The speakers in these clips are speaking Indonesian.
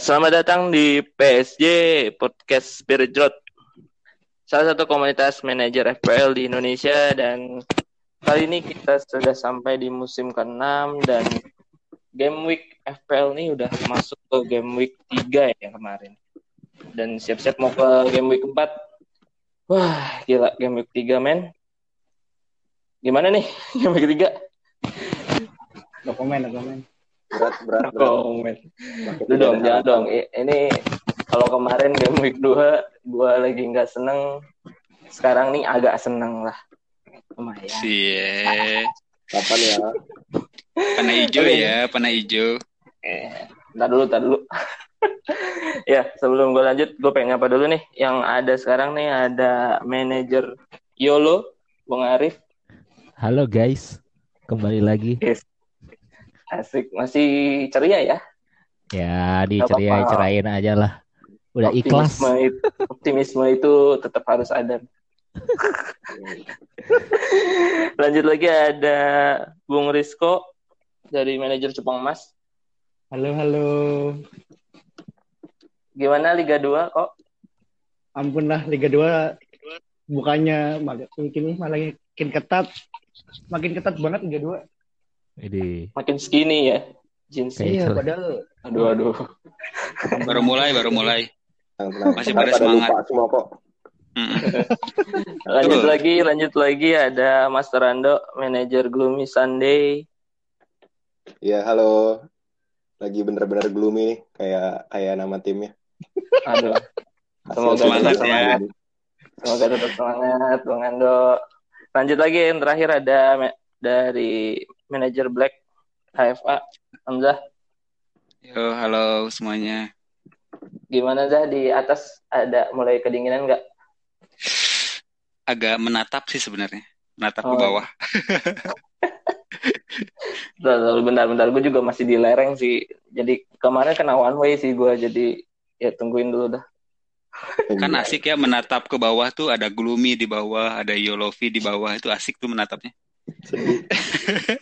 Selamat datang di PSJ Podcast Spirit Road. Salah satu komunitas manajer FPL di Indonesia dan kali ini kita sudah sampai di musim ke-6 dan game week FPL ini udah masuk ke game week 3 ya kemarin. Dan siap-siap mau ke game week 4. Wah, gila game week 3 men. Gimana nih game week 3? No komen, berat berat berat. Lu dong, jangan dong. Ini kalau kemarin game week 2 gua lagi nggak seneng. Sekarang nih agak seneng lah. Lumayan. Cie, kapan ya panah hijau ya, panah hijau. Eh, ntar dulu, ntar dulu. ya, sebelum gue lanjut, gue pengen apa dulu nih? Yang ada sekarang nih ada manajer Yolo, Bung Arif. Halo guys, kembali lagi. Asik, masih ceria ya? Ya, apa-apa. dicerai-cerain aja lah. Udah ikhlas. Optimisme itu, optimisme itu tetap harus ada. Lanjut lagi ada Bung Rizko dari manajer Jepang Mas. Halo, halo. Gimana Liga 2 kok? Ampun lah, Liga 2 bukannya makin malah makin ketat. Makin ketat banget Liga 2. Ini Makin skinny ya Iya, itu. padahal Aduh, aduh. Baru mulai, baru mulai. Masih pada semangat. lupa semua kok. Lanjut lagi, lanjut lagi ada Mas Rando, manajer Gloomy Sunday. ya halo lagi bener-bener gloomy nih kayak kayak nama timnya Aduh, Semoga semangat ya. semoga tetap semangat, Bung Ando. Lanjut lagi yang terakhir ada dari manajer Black HFA, Hamzah. Yo, halo semuanya. Gimana Zah di atas ada mulai kedinginan nggak? Agak menatap sih sebenarnya. Menatap ke Oh. bawah. Bentar, bentar, bentar, bentar. Gue juga masih di lereng sih. Jadi kemarin kena one way sih gue. Jadi ya tungguin dulu dah. Kan asik ya menatap ke bawah tuh ada gloomy di bawah, ada yolovi di bawah. Itu asik tuh menatapnya.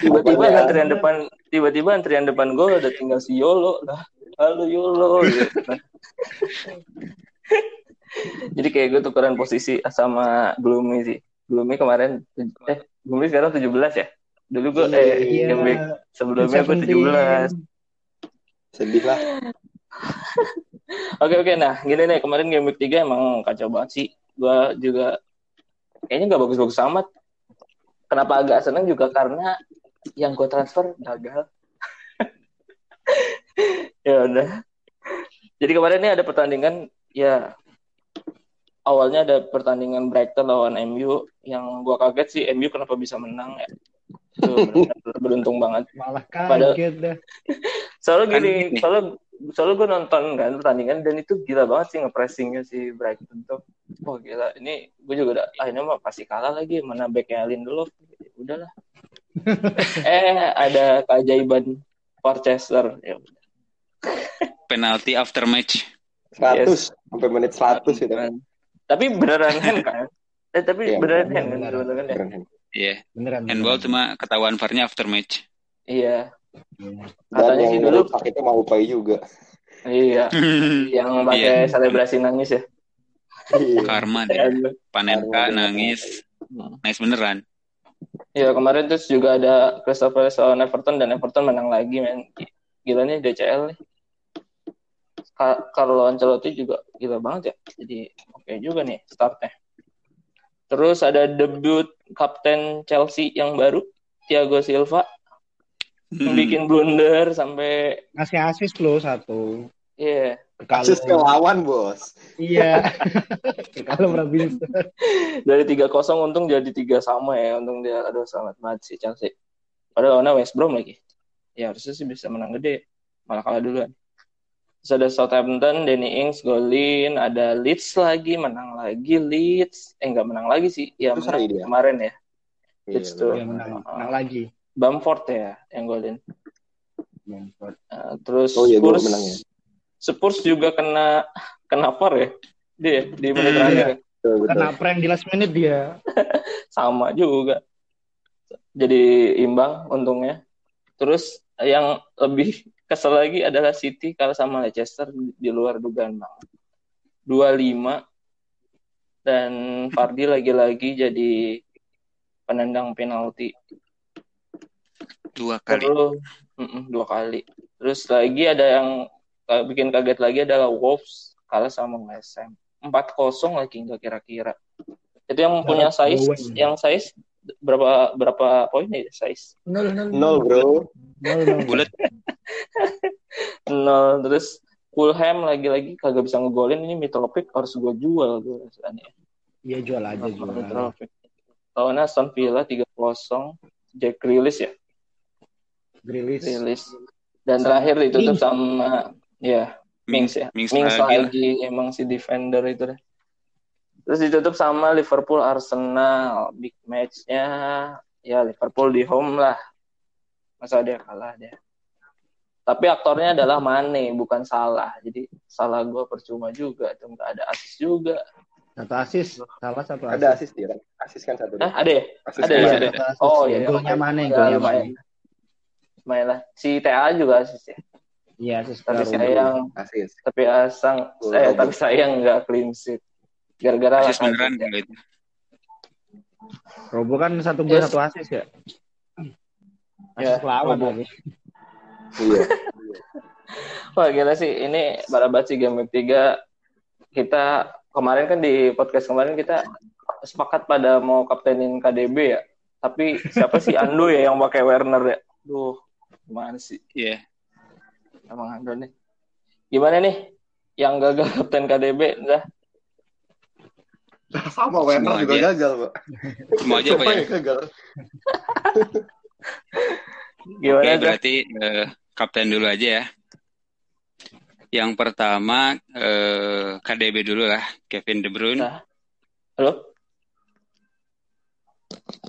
Tiba-tiba Apanya? antrian depan, tiba-tiba antrian depan gue udah tinggal si Yolo lah. Halo Yolo. gitu. Jadi kayak gue tukeran posisi sama Gloomy sih. Gloomy kemarin, eh Gloomy sekarang 17 ya? Dulu gue, eh Iya. week sebelumnya gue 17. sedih lah Oke oke nah gini nih kemarin game week 3 emang kacau banget sih. Gua juga kayaknya nggak bagus-bagus amat. Kenapa agak seneng juga karena yang gue transfer gagal. ya udah. Jadi kemarin ini ada pertandingan ya awalnya ada pertandingan Brighton lawan MU yang gua kaget sih MU kenapa bisa menang ya. Itu beruntung banget. malah Padahal- kaget dah. Soalnya Kan gini, gini. soalnya soalnya gue nonton kan pertandingan dan itu gila banget sih ngepressingnya si Brighton tuh. Oh gila, ini gue juga udah ah ini mah pasti kalah lagi mana backnya Lindelof. Udahlah. eh ada keajaiban Worcester. Ya udah. Penalti after match. 100 Yes. sampai menit 100 itu Tapi beneran hand kan? Eh tapi Iya, beneran beneran, hand kan beneran. beneran ya? Keren. Iya. Beneran. Handball beneran. cuma ketahuan VAR-nya after match. Iya. Iya. dan Katanya sih dulu itu mau upai juga iya yang pakai Iya. selebrasi nangis ya. Iya. Karma deh. Panenka Karma. nangis. Nangis beneran. Ya kemarin terus juga ada Crystal Palace lawan Everton dan Everton menang lagi men. Gila nih DCL nih. Carlo Ancelotti juga gila banget ya. Jadi oke juga nih startnya. Terus ada debut kapten Chelsea yang baru Thiago Silva Hmm. bikin blunder sampai Ngasih asis lo satu. iya Kasus ke lawan bos Iya. Kalau Robinson. dari 3-0 untung jadi tiga sama ya. Untung dia aduh selamat banget sih Chelsea. Padahal lawannya West Brom lagi. Ya harusnya sih bisa menang gede. Malah kalah duluan. Terus ada Southampton, Danny Ings golin, ada Leeds lagi, menang lagi Leeds. Eh enggak menang lagi sih. Ya Itu menang kemarin ya. Iya, Leeds tuh. Dia menang, menang lagi. Bamford ya yang golin. Bamford. Uh, terus Oh iya, Spurs, menang ya. Spurs juga kena kena VAR ya. Dia di menit Hmm, terakhir ya. Betul. Kena prank di last minute dia. sama juga. Jadi imbang untungnya. Terus yang lebih kesel lagi adalah City kalah sama Leicester di luar dugaan banget. 2-5 dan Fardi lagi-lagi jadi penendang penalti. Dua kali. Terus dua kali. Terus lagi ada yang uh, bikin kaget lagi adalah Wolves kalah sama West Ham. 4-0 lagi nggak kira-kira. Itu yang punya size, Bowen. yang size berapa berapa poin ya size? Nol, nol, Nol bro. Nol, nol. Bulat. Nol. Terus Fulham lagi-lagi kagak bisa ngegolin ini Mitrovic harus gue jual gue rasanya. Iya jual aja jual. Mitrovic. Lawan Aston Villa 3-0 Jack Grealish ya Grilis. rilis dan terakhir ditutup sama ya Mings ya Mings Mings, lagi lagi emang si defender itu deh terus ditutup sama Liverpool Arsenal big matchnya ya Liverpool di home lah masa dia kalah dia tapi aktornya adalah Mane bukan salah jadi salah gue percuma juga tuh nggak ada asis juga Satu asis. Salah satu asis. Ada asis dia. Asis kan satu. Hah, ada ya Asis ada kan ya, ada. ada. Asis. Oh, iya. Golnya mana? Ya, Golnya lumayan. Lumayan lah si TA juga asis ya Iya asis. tapi baru. sayang Asis. tapi asang saya Robert. tapi sayang nggak clean sheet gara-gara Asis lah beneran ya. gitu. Robo kan satu gol Yes. satu asis ya. Ya, Asis lawan Robo. lagi. Iya. wah gila sih ini barabat sih game week 3 kita kemarin kan di podcast kemarin kita sepakat pada mau kaptenin KDB ya tapi siapa sih Ando ya yang pakai Werner ya duh gimana sih Iya. emang Ando nih gimana nih yang gagal kapten KDB dah Sama Werner juga aja. gagal, Pak. Semua aja Pak Siapa ya. yang gagal? gimana Oke, berarti eh, kapten dulu aja ya. Yang pertama eh, KDB dulu lah, Kevin De Bruyne. Nah. halo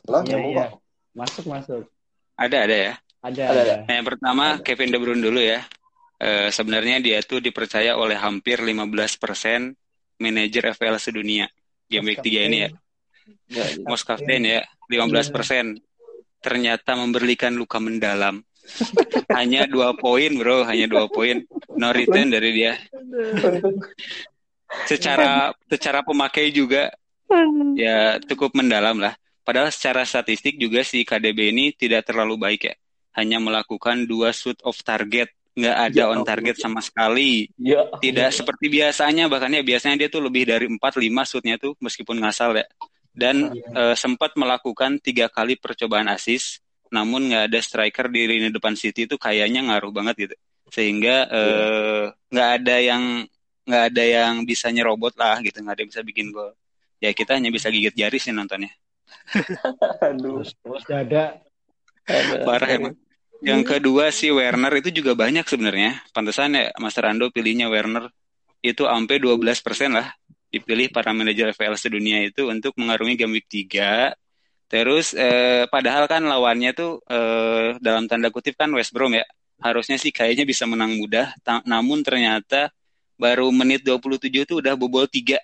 Iya nyambung iya. kok. Masuk masuk. Ada ada ya. Ada Ada, ada. Nah, yang pertama Kevin De Bruyne dulu ya. Eh, sebenarnya dia tuh dipercaya oleh hampir 15% manajer FPL sedunia game week 3 ini ya. Ya, Most captain ya, 15%. Ternyata memberikan luka mendalam. hanya dua poin bro, hanya dua poin. No return dari dia. Secara secara pemakai juga ya cukup mendalam lah. Padahal secara statistik juga si KDB ini tidak terlalu baik ya. Hanya melakukan dua shoot of target, nggak ada Ya on target sama sekali. ya Tidak seperti biasanya, bahkan ya biasanya dia tuh lebih dari 4-5 shootnya tuh meskipun ngasal ya. Dan eh, sempat melakukan tiga kali percobaan assist, namun nggak ada striker di lini depan City itu kayaknya ngaruh banget gitu. Sehingga eh, nggak ada yang nggak ada yang bisa nyerobot lah gitu, nggak ada yang bisa bikin gol. Ya kita hanya bisa gigit jari sih nontonnya. aduh Terus terus ada. Parah emang. Yang kedua si Werner itu juga banyak sebenarnya. Pantesan ya Mas Rando pilihnya Werner itu sampai 12% lah dipilih para manajer FPL sedunia itu untuk mengarungi game week 3. Terus eh, padahal kan lawannya tuh eh, dalam tanda kutip kan West Brom ya. Harusnya sih kayaknya bisa menang mudah, ta- namun ternyata baru menit 27 tuh udah bobol 3.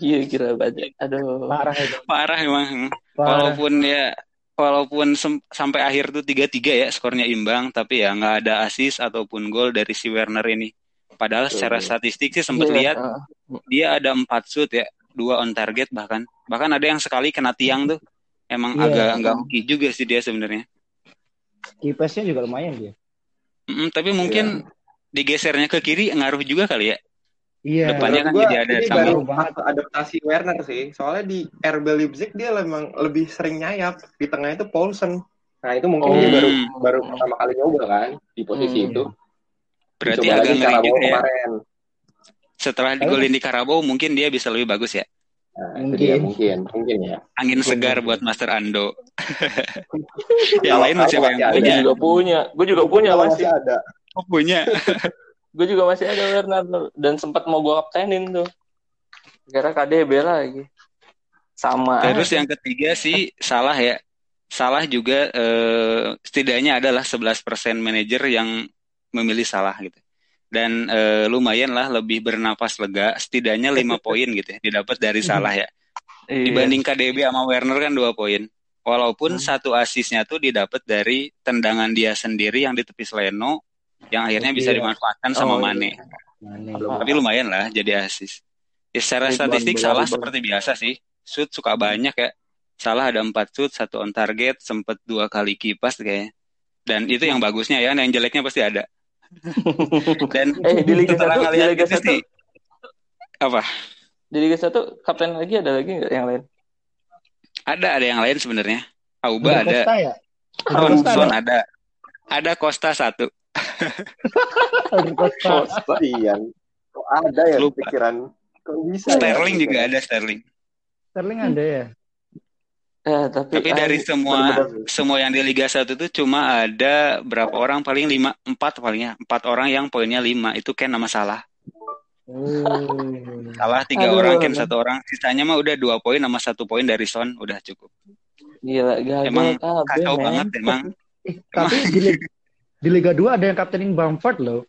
iya kira banyak aduh Parah itu. Parah emang. Parah. Walaupun ya walaupun sampai akhir tuh 3-3 ya skornya imbang tapi ya nggak ada assist ataupun gol dari si Werner ini. Padahal secara statistik sih sempat Iya, lihat dia ada 4 shoot ya, dua on target bahkan. Bahkan ada yang sekali kena tiang tuh. Emang Iya. agak nggak hoki juga sih dia sebenarnya. Kipesnya juga lumayan dia. Mm, tapi mungkin digesernya ke kiri ngaruh juga kali ya. Iya. Depannya kan jadi ada ini sama- baru banget. adaptasi Werner sih. Soalnya di RB Leipzig dia memang lebih sering nyayap. Di tengah itu Paulsen. Nah itu mungkin Oh. dia baru Hmm. baru pertama kali nyoba kan di posisi Hmm. itu. Berarti Dicoba agak lagi ngeri juga ya. kemarin. Setelah digolin di Karabau mungkin dia bisa lebih bagus ya. Nah, Mungkin. dia mungkin, mungkin ya. Angin segar buat Master Ando. yang lain masih yang masih gue punya. juga punya gue juga punya Kalau masih ada. Oh, punya. gue juga masih ada Werner dan sempat mau gue kaptenin tuh kira KDB lagi sama Terus yang ketiga sih salah ya. Salah juga eh, setidaknya adalah 11% manajer yang memilih salah gitu. Dan eh, lumayan lah lebih bernapas lega, setidaknya 5 poin gitu ya didapat dari salah ya. Iya. Dibanding KDB sama Werner kan 2 poin. Walaupun satu asisnya tuh didapat dari tendangan dia sendiri yang ditepis Leno yang akhirnya bisa Iya. dimanfaatkan sama Oh, iya. Mane. Mane. Tapi lumayan lah jadi asis. Ya, secara Ridwan statistik salah seperti biasa sih. Shoot suka banyak ya. Salah ada 4 shoot, satu on target, sempet dua kali kipas kayaknya. Dan itu yang bagusnya ya, yang jeleknya pasti ada. Dan Eh, di Liga setelah 1, di Liga gitu 1, sih, apa? di Liga 1 kapten lagi ada lagi nggak yang lain? Ada ada yang lain sebenarnya. Auba ada, Costa ya? Son, Son ada? ada. Ada Costa satu. Iya. Kok ada ya Lupa. pikiran? Kok bisa ya? Sterling juga ada Sterling. Sterling ada ya? Eh, tapi, Tapi dari ah, semua Bener-bener. semua yang di Liga 1 itu cuma ada berapa orang paling lima empat palingnya empat orang yang poinnya lima itu Ken sama Salah Oh. Salah tiga Aduh. orang Ken satu orang sisanya mah udah dua poin sama satu poin dari Son udah cukup gila gagal emang kacau men. banget emang Eh, tapi di, Liga- di Liga 2 ada yang kaptenin Bamford loh.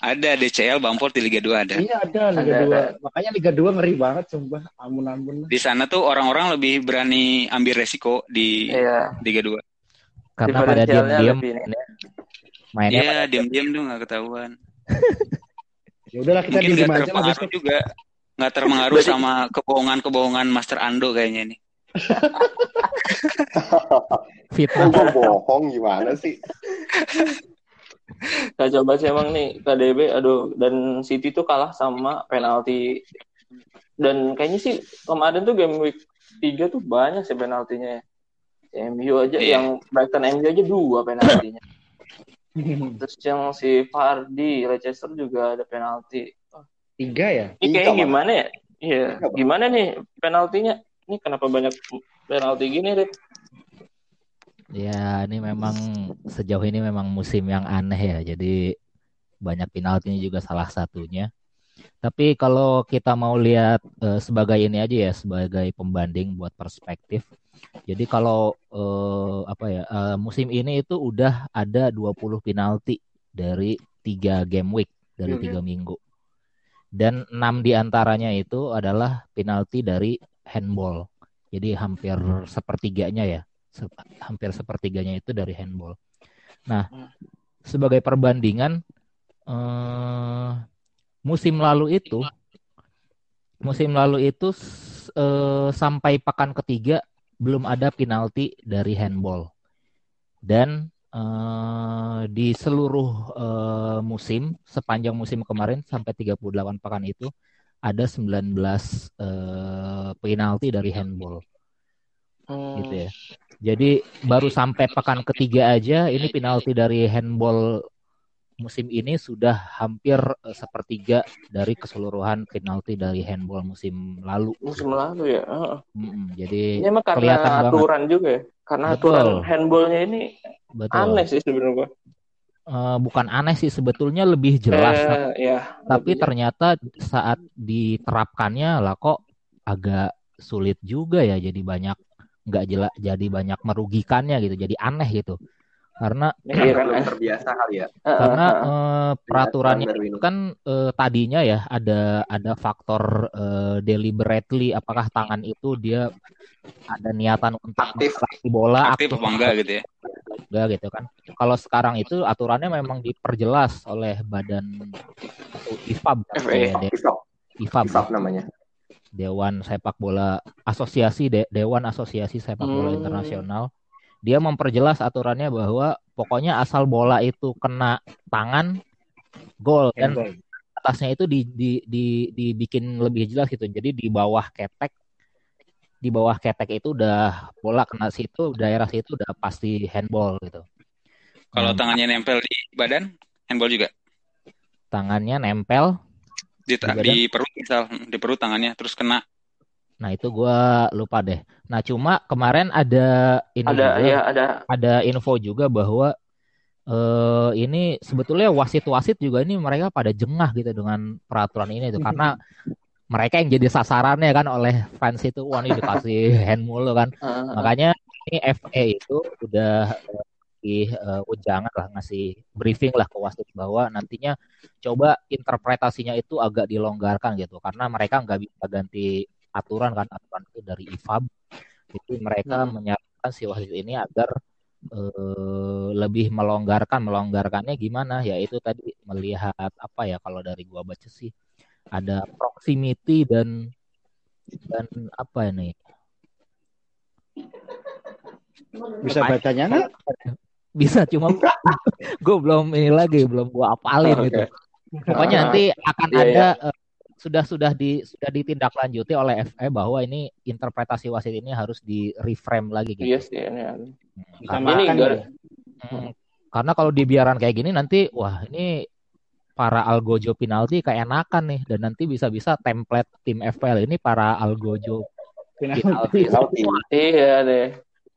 ada DCL Bamford di Liga 2 ada Iya ada Liga Ada, 2. Makanya Liga 2 ngeri banget sumpah. Ampun-ampun. di sana tuh orang-orang lebih berani ambil resiko di Iya. Liga 2 Karena pada Diferensialnya diam-diam mainnya Iya diam-diam tuh nggak ketahuan Ya udahlah kita mungkin aja lah terpengaruh besok. juga nggak terpengaruh sama kebohongan-kebohongan Master Ando kayaknya nih fitnah. Gue bohong gimana sih? Kacau banget sih emang nih KDB, aduh dan City tuh kalah sama penalti. Dan kayaknya sih kemarin tuh game week 3 tuh banyak sih penaltinya ya. MU aja Iya. yang Brighton MU aja dua penaltinya. Terus yang si Fardi Leicester juga ada penalti. Tiga ya? Ini Tiga, kayaknya gimana ya? Iya, gimana nih penaltinya? Ini kenapa banyak penalti gini, Rit? Ya, ini memang sejauh ini memang musim yang aneh ya. Jadi banyak penaltinya juga salah satunya. Tapi kalau kita mau lihat eh, sebagai ini aja ya, sebagai pembanding buat perspektif. Jadi kalau eh, apa ya, eh, musim ini itu udah ada 20 penalti dari tiga game week, dari Mhm. tiga minggu. Dan enam di antaranya itu adalah penalti dari handball. Jadi hampir sepertiganya ya hampir sepertiganya itu dari handball. Nah, sebagai perbandingan eh, musim lalu itu musim lalu itu eh, sampai pekan ketiga belum ada penalti dari handball. Dan eh, di seluruh eh, musim sepanjang musim kemarin sampai 38 pekan itu ada 19 eh, penalti dari handball Hmm. gitu ya. Jadi baru sampai pekan ketiga aja ini penalti dari handball musim ini sudah hampir eh, sepertiga dari keseluruhan penalti dari handball musim lalu. Musim lalu ya. Mm-mm, jadi Ini emang karena kelihatan banget. aturan juga ya. Karena Betul. aturan handballnya ini betul. aneh sih sebenarnya. Eh, bukan aneh sih sebetulnya lebih jelas. Eh, ya. Tapi lebih- ternyata saat diterapkannya lah kok agak sulit juga ya. Jadi banyak nggak jelas, jadi banyak merugikannya gitu. Jadi aneh gitu. Karena Iya kan, Belum eh. terbiasa kali ya. Karena eh, peraturannya itu kan eh, tadinya ya ada ada faktor eh, deliberately apakah tangan itu dia ada niatan untuk Aktif. bola aktif apa enggak gitu ya enggak gitu kan kalau sekarang itu aturannya memang diperjelas oleh badan IFAB FA. ya, IFAB Isop namanya. Dewan Sepak Bola Asosiasi De- Dewan Asosiasi Sepak Bola Hmm. Internasional dia memperjelas aturannya bahwa pokoknya asal bola itu kena tangan gol dan atasnya itu di, di, di, dibikin lebih jelas gitu. Jadi di bawah ketek di bawah ketek itu udah bola kena situ daerah situ udah pasti handball gitu. kalau Nah, tangannya nempel di badan handball juga tangannya nempel. Di, Di badan? di perut misal di perut tangannya terus kena. Nah itu gua lupa deh. Nah cuma kemarin ada ini ada juga, ya ada. Ada info juga bahwa eh ini sebetulnya wasit-wasit juga ini mereka pada jengah gitu dengan peraturan ini tuh. Karena mereka yang jadi sasarannya kan oleh fans itu wah ini dikasih hand mulu kan. Makanya ini FA itu udah ngasih eh, ujangan lah ngasih briefing lah ke wasit bahwa nantinya coba interpretasinya itu agak dilonggarkan gitu karena mereka nggak bisa ganti aturan kan aturan itu dari IFAB jadi mereka Hmm. menyarankan si wasit ini agar eh, lebih melonggarkan melonggarkannya gimana ya itu tadi melihat apa ya kalau dari gua baca sih ada proximity dan dan apa ini Bisa bacanya nggak? Bisa cuma gue belum ini lagi belum gua apalin Oke. gitu pokoknya Ah. nanti akan Iya, ada eh, sudah sudah di sudah ditindaklanjuti oleh FE bahwa ini interpretasi wasit ini harus di reframe lagi gitu Iya sih ini. Bisa Karena ini ya. Hmm, karena kalau dibiaran kayak gini nanti wah ini para algojo penalti keenakan nih dan nanti bisa-bisa template tim FPL ini para algojo Penalti. penalti Penalti. Iya deh.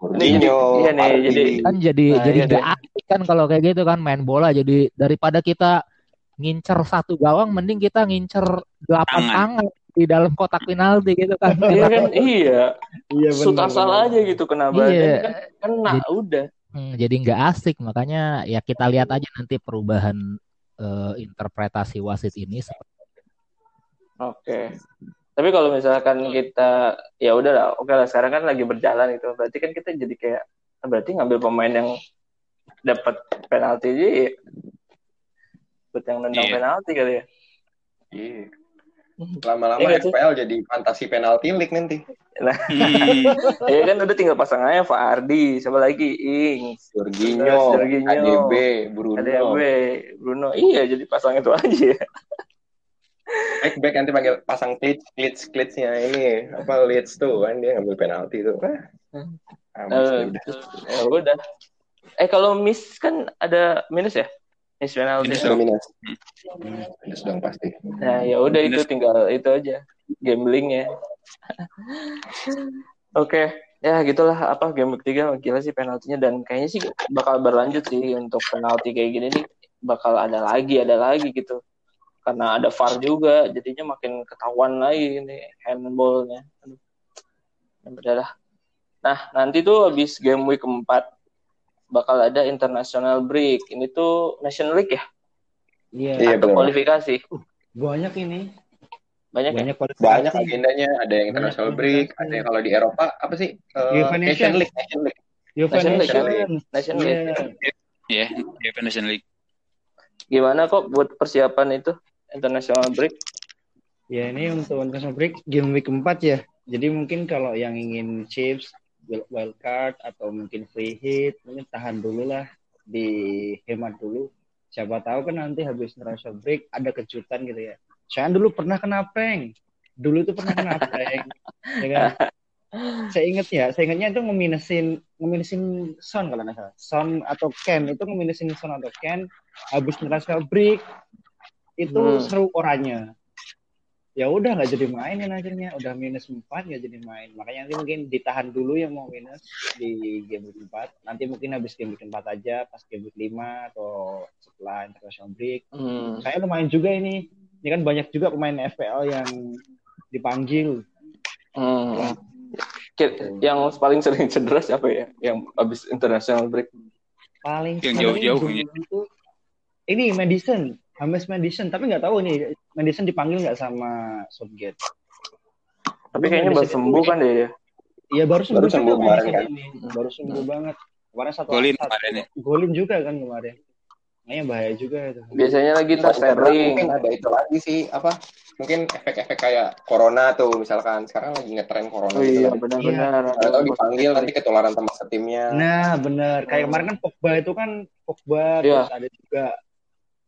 Mourinho, Iya nih, Party. jadi- kan jadi Nah, jadi iya nggak asik kan kalau kayak gitu kan main bola jadi daripada kita ngincer satu gawang mending kita ngincer delapan Tangan. tangan di dalam kotak penalti gitu kan Iya kan iya. Iya Sut benar. asal benar. aja gitu kena badan Iya. kan kena Jadi- udah. Hmm, jadi nggak asik makanya ya kita lihat aja nanti perubahan eh, interpretasi wasit ini seperti Oke. Tapi kalau misalkan kita ya udah lah, oke lah sekarang kan lagi berjalan itu. Berarti kan kita jadi kayak berarti ngambil pemain yang dapat penalti aja ya. Buat yang nendang Iya. penalti kali ya. Iya. Lama-lama Iya nggak sih? FPL jadi fantasi penalti league nanti. Hmm. Ya kan udah tinggal pasang aja Fardi, siapa lagi Ings, Jorginho, Jorginho. ADB, Bruno. gue, Bruno. Iya, jadi pasang itu aja. Back back nanti panggil pasang glitch glitch glitchnya ini apa Leeds tuh kan dia ngambil penalti tuh. Ah, amat Eh, sih udah. ya udah. Eh kalau miss kan ada minus ya? Miss penalti. Minus dong. minus. Minus dong pasti. Nah, ya udah itu tinggal itu aja gambling ya. Oke, ya gitulah apa game ketiga gila sih penaltinya dan kayaknya sih bakal berlanjut sih untuk penalti kayak gini nih bakal ada lagi ada lagi gitu. Karena ada VAR juga, jadinya makin ketahuan lagi nih handballnya. Ya lah. Nah, nanti tuh habis game week keempat bakal ada international break. Ini tuh Nation League ya? Iya. Iya Atau benar. kualifikasi? Banyak ini. Banyak ya? Banyak kualifikasi. Banyak agendanya, ada yang international Banyak break, ada yang kalau di Eropa apa sih? UEFA Nation Nation. League, Nation League. Nation League. Nation. Iya. League. Ya, UEFA Nation League. Gimana kok buat persiapan itu international break? Ya ini untuk international break game week keempat ya. Jadi mungkin kalau yang ingin chips, wild card atau mungkin free hit, mungkin tahan dulu lah di hemat dulu. Siapa tahu kan nanti habis international break ada kejutan gitu ya. Saya dulu pernah kena prank. Dulu tuh pernah kena prank. ya kan? Saya ingat ya, saya ingatnya itu ngeminusin ngeminusin Son kalau nggak salah. Son atau Ken itu ngeminusin Son atau Ken habis international break itu Hmm. seru orangnya ya udah nggak jadi mainin akhirnya udah minus 4 nggak jadi main makanya nanti mungkin ditahan dulu yang mau minus di game week 4 nanti mungkin habis game week 4 aja pas game week 5 atau setelah international break Hmm. saya lumayan juga ini ini kan banyak juga pemain FPL yang dipanggil Hmm. Ki- Yang paling sering cedera siapa ya? Yang habis international break. paling Yang jauh-jauh gitu. itu ini Madison James Madison tapi nggak tahu nih Madison dipanggil nggak sama Southgate Tapi kayaknya baru sembuh kan dia. Iya baru sembuh, Baru sembuh kemarin, kan? ini. Baru sembuh banget. Kemarin satu Golin satu- kemarin ya. Golin juga kan kemarin. Makanya bahaya juga itu. Biasanya lagi ntar Sterling. Mungkin ada itu lagi sih apa? Mungkin efek-efek kayak corona tuh misalkan sekarang lagi ngetren corona Oh gitu iya kan. benar-benar. Nggak tahu dipanggil nanti ketularan sama setimnya. Nah benar. Kayak kemarin kan Pogba itu kan Pogba Hmm. Iya. terus ada juga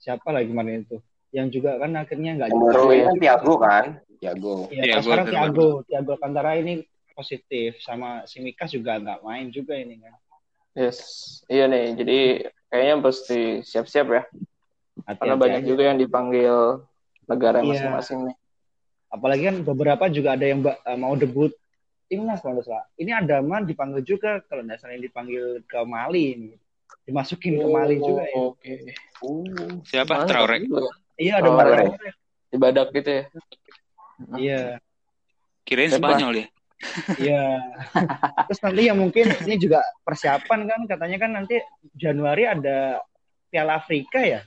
siapa lagi kemarin itu yang juga kan akhirnya nggak baru iya. ini kan Thiago kan? Thiago. Iya, Iya, pas gua sekarang terbaru. Thiago, Thiago Alcantara ini positif sama Simikas juga nggak main juga ini kan. Yes. Iya nih. Jadi kayaknya pasti siap-siap ya. Karena Hati-hati banyak aja. juga yang dipanggil negara Iya. masing-masing nih. Apalagi kan beberapa juga ada yang eh, mau debut timnas kalau nggak salah. Ini Adaman dipanggil juga kalau nggak salah yang dipanggil ke Mali ini. Dimasukin ke Mali juga ya. Oh, Oke. Uh, Siapa? Traore. Iya ada Oh. Traore. Di badak gitu ya. Iya, Kirain? Spanyol ya. iya. Terus nanti ya mungkin ini juga persiapan kan katanya kan nanti Januari ada Piala Afrika ya.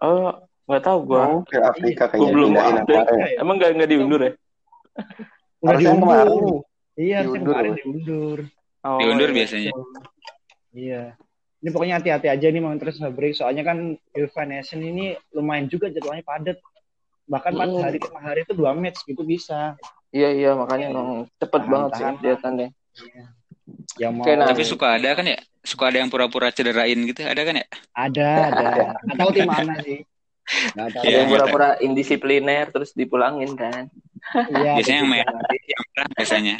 Oh, nggak tahu gua. mau ke Afrika Gua kayaknya belum update. apa ya? Emang nggak nggak diundur ya? Udah Harusnya diundur. Iya, harusnya Diundur kemarin diundur. Oh, Diundur iya. biasanya. Iya. Ini pokoknya hati-hati aja nih mau terus break. Soalnya kan UEFA Nation ini lumayan juga jadwalnya padat. Bahkan empat Hmm. hari lima hari itu dua match gitu bisa. Iya iya makanya emang cepet Tahan, banget sih tahan. kelihatannya. Yang mau Oke, nah. Tapi suka ada kan ya? Suka ada yang pura-pura cederain gitu, ada kan ya? ada ada. Nggak tahu tim mana sih. Nggak tahu. Ada Iya, yang iya. pura-pura indisipliner terus dipulangin kan. Iya, Biasanya yang itu merah, yang merah biasanya.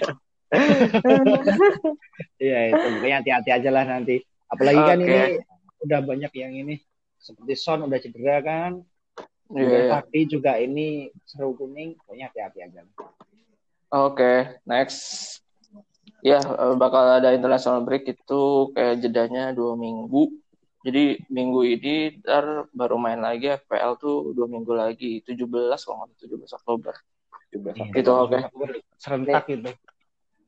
Iya itu. Pokoknya hati-hati aja lah nanti. Apalagi kan ini udah banyak yang ini seperti Son udah cedera kan. Iya. Kemudian iya. Fati juga ini seru kuning. Pokoknya hati-hati aja. Oke, next. Ya, eh, bakal ada international break itu kayak jedanya dua minggu. Jadi minggu ini ntar baru main lagi FPL tuh dua minggu lagi, 17 kalau nggak salah, 17 Oktober. Coba Iya. Gitu, oke. Serentak gitu.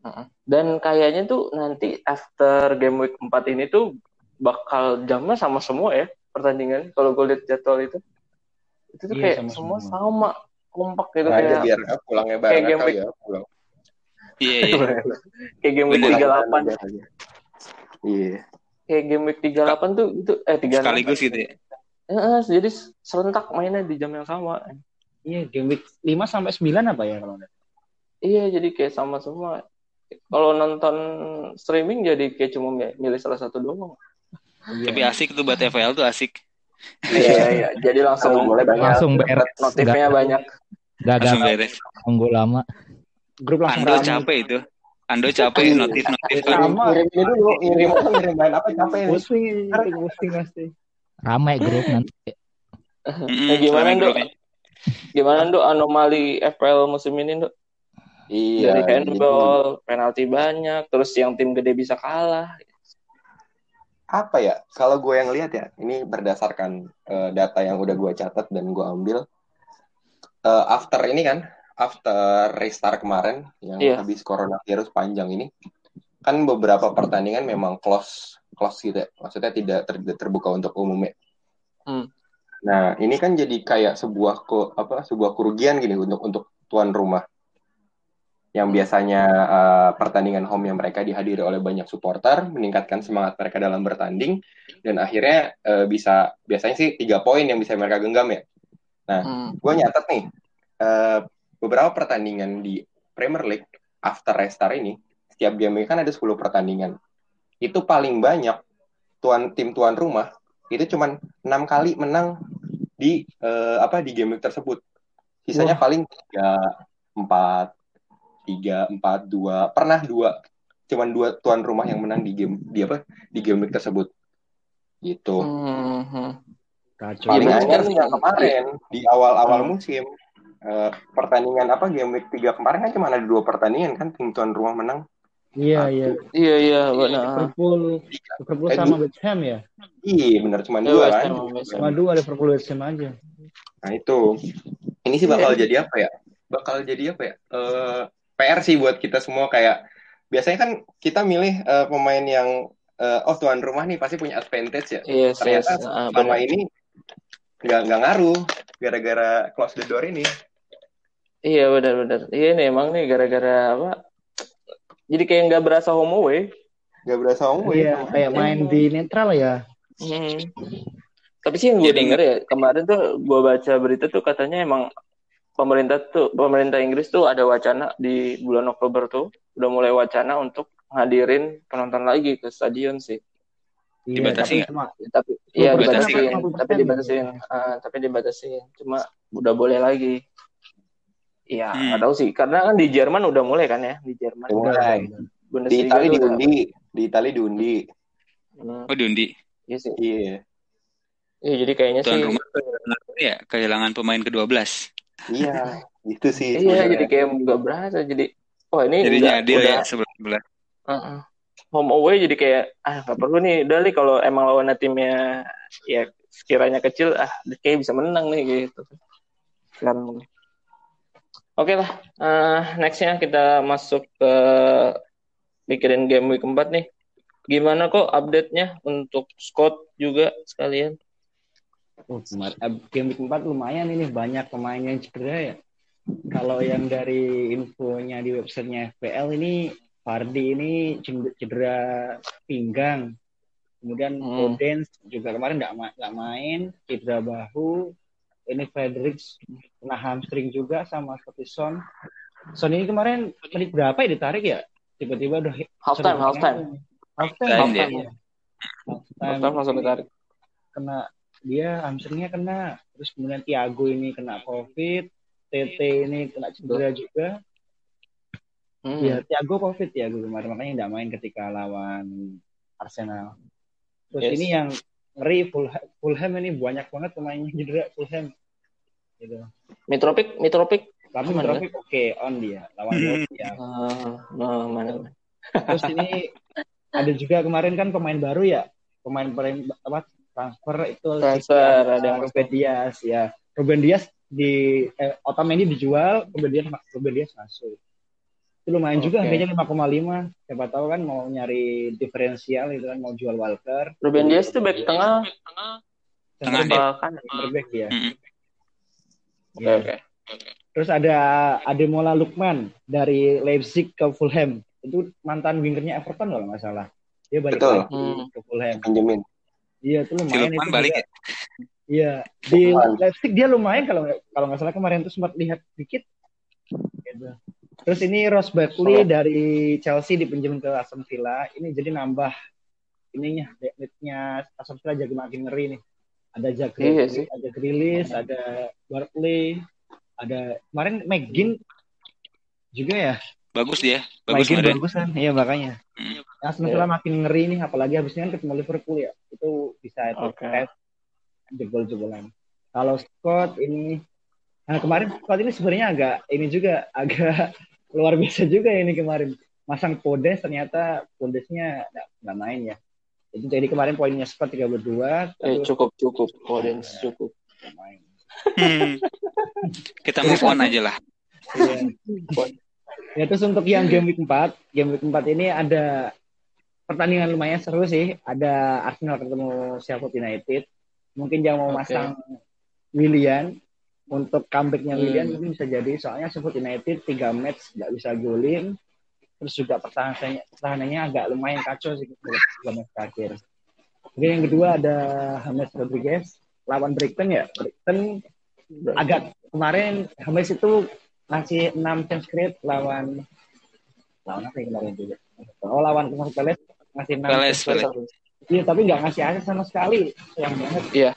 Heeh. Dan kayaknya tuh nanti after game week 4 ini tuh bakal jamnya sama semua ya pertandingan. Kalau gue lihat jadwal itu, itu tuh Iya, kayak sama semua semua. sama, kompak gitu Nah, kayak biar pulangnya kayak bareng game kali week. ya pulang. Iya, iya. kayak game week Bener. 38 Iya. kayak game week 38 tuh itu eh 36 Sekaligus gitu ya. Heeh, jadi serentak mainnya di jam yang sama. Iya, game week 5 sampai 9 apa ya kalau? Iya, jadi kayak sama semua. Kalau nonton streaming jadi kayak cuma mi- milih salah satu doang. Iya. Tapi asik tuh buat FPL tuh asik. Iya, iya. Jadi langsung Kalau boleh banyak. Langsung beres. notifnya Nggak- banyak. Gak Langsung gak beres. tunggu lama. Grup langsung Ando rame. capek itu. Ando capek notif-notif kan. Ngirim, Sama. ngirim dulu, ngirim apa, ngirim main apa capek. Pusing, pusing, pasti. Ramai grup nanti. Mm-mm, Nah, gimana, grupnya. Gimana, Nduk, anomali FPL musim ini, Nduk? Iya. Dari jadi- handball, penalti banyak, terus yang tim gede bisa kalah. apa ya kalau gue yang lihat ya ini berdasarkan eh, data yang udah gue catat dan gue ambil Eh, after ini kan after restart kemarin yang Iya. habis coronavirus panjang ini kan beberapa pertandingan memang close close gitu ya maksudnya tidak ter- terbuka untuk umum ya Hmm. nah ini kan jadi kayak sebuah ko, apa sebuah kerugian gini untuk untuk tuan rumah yang biasanya eh, pertandingan home yang mereka dihadiri oleh banyak supporter meningkatkan semangat mereka dalam bertanding dan akhirnya eh, bisa biasanya sih tiga poin yang bisa mereka genggam ya. Hmm. gue nyatet nih eh, beberapa pertandingan di Premier League after restart ini setiap game kan ada 10 pertandingan. Itu paling banyak tuan tim tuan rumah itu cuman enam kali menang di eh, apa di game tersebut. Sisanya paling tiga empat tiga empat dua pernah dua cuman dua tuan rumah yang menang di game di apa di game week tersebut gitu Hmm. Kacau. paling Iya, sih yang kemarin di awal-awal Hmm. musim Eh, pertandingan apa game week 3 kemarin kan cuma ada dua pertandingan kan tim tuan rumah menang Iya, iya. Iya, iya, benar. Liverpool, Liverpool Eh, sama West Ham ya. iya benar cuma Iya, dua kan. Cuma dua Liverpool West Ham aja. nah itu ini sih bakal jadi apa ya bakal jadi apa ya Eh, PR sih buat kita semua kayak biasanya kan kita milih eh, pemain yang eh, oh tuan rumah nih pasti punya advantage ya Yes, yes. ternyata Ah, selama benar. ini nggak nggak ngaruh gara-gara close the door ini Iya, benar-benar. Iya nih, emang nih gara-gara apa? Jadi kayak nggak berasa home away. nggak berasa ngomong Iya, kayak main di netral ya. Hmm. Tapi sih yang gue denger ya kemarin tuh gue baca berita tuh katanya emang pemerintah tuh pemerintah Inggris tuh ada wacana di bulan Oktober tuh udah mulai wacana untuk ngadirin penonton lagi ke stadion sih. Iya, Dibatasi tapi nggak? cuma Tapi iya 20% dibatasin, apa 50%? tapi dibatasin, Ah, tapi dibatasin. Cuma udah boleh lagi. Iya, Hmm. nggak tahu sih. Karena kan di Jerman udah mulai kan ya, di Jerman. Udah mulai. di Bundesliga Itali diundi di Itali diundi Hmm, Oh diundi. iya sih. iya Iya, jadi kayaknya Tuan sih. rumah ya kehilangan pemain ke-12. Iya, itu sih. Iya, sebenarnya. jadi kayak nggak berasa. Jadi, oh ini Jadinya udah, adil udah ya sebelah-sebelah. uh-uh. home away jadi kayak ah nggak perlu nih. Udah nih kalau emang lawannya timnya ya sekiranya kecil, ah kayak bisa menang nih gitu. Kan. Oke lah, eh, nextnya kita masuk ke mikirin game week keempat nih. Gimana kok update-nya untuk Scott juga sekalian? Oh, eh, game week 4 lumayan ini banyak pemain yang cedera ya. Kalau yang dari infonya di websitenya FPL ini Fardi ini ced- cedera pinggang. Kemudian Hmm. Podence juga kemarin nggak ma- main, cedera bahu. Ini Fredericks kena hamstring juga sama seperti Son. Son ini kemarin menit berapa ya ditarik ya? Tiba-tiba udah Half time, half time. Half time, Half half time, ya. ya. Half time langsung ditarik. Kena dia hamstringnya kena. Terus kemudian Thiago ini kena COVID. TT ini kena cedera juga. Hmm. Iya, Thiago COVID ya kemarin makanya nggak main ketika lawan Arsenal. Terus Yes. ini yang ngeri Fulham, Fulham ini banyak banget pemainnya cedera Fulham. Gitu. Mitrovic, Mitrovic. Tapi Aman, Mitrovic oke on dia lawan Wolves ya. Ah, nah, mana? Terus ini ada juga kemarin kan pemain baru ya, pemain pemain apa transfer itu Transfer, ada yang Ruben Dias ya. Ruben Dias di eh, Otamendi dijual, Ruben Dias Ruben Dias masuk. Itu lumayan juga Oke. harganya 5,5. Siapa tahu kan mau nyari diferensial itu kan mau jual Walker. Ruben Dias tuh back tengah, Tengah apa kan? back dia. Mm-mm. Oke, Ya. oke. Terus ada Ademola Lukman dari Leipzig ke Fulham. Itu mantan wingernya Everton kalau nggak salah. Dia balik Betul. lagi Hmm. ke Fulham. Benjamin. Iya, itu lumayan itu balik juga. ya? Iya, di. Leipzig dia lumayan kalau kalau nggak salah kemarin tuh sempat lihat dikit. Gitu. Terus ini Ross Barkley Oh. dari Chelsea dipinjam ke Aston Villa. Ini jadi nambah ininya backnya Aston Villa jadi makin ngeri nih. Ada Jack Iya sih. ada Grealish, ada Barkley, ada kemarin McGinn juga ya. Bagus dia. Bagus kemarin. bagus kan? Iya makanya. Hmm. Aston Villa makin ngeri nih, apalagi habisnya kan ketemu Liverpool ya. Itu bisa itu Oke. jebol-jebolan. Kalau Scott ini, nah kemarin Scott ini sebenarnya agak ini juga agak luar biasa juga ini kemarin. Masang Podes ternyata Podesnya nggak main ya. Jadi, jadi kemarin poinnya Scott 32, Eh, terus cukup, cukup. Podence cukup. nggak main. Hmm. Kita move on aja lah. Iya. Ya terus untuk yang game week 4, game week 4 ini ada pertandingan lumayan seru sih. Ada Arsenal ketemu Sheffield United. Mungkin yang mau Oke. masang Willian untuk comebacknya Hmm. Willian mungkin bisa jadi soalnya Sheffield United 3 match nggak bisa golin. Terus juga pertahanannya, pertahanannya agak lumayan kacau sih match terakhir. Kemudian yang kedua ada James Rodriguez lawan Brighton ya. Brighton agak kemarin James itu ngasih 6 chance create lawan lawan apa ya kemarin juga? Oh lawan Crystal Palace ngasih 6 Palace. Palace. iya tapi nggak ngasih asis sama sekali. Sayang banget. Iya.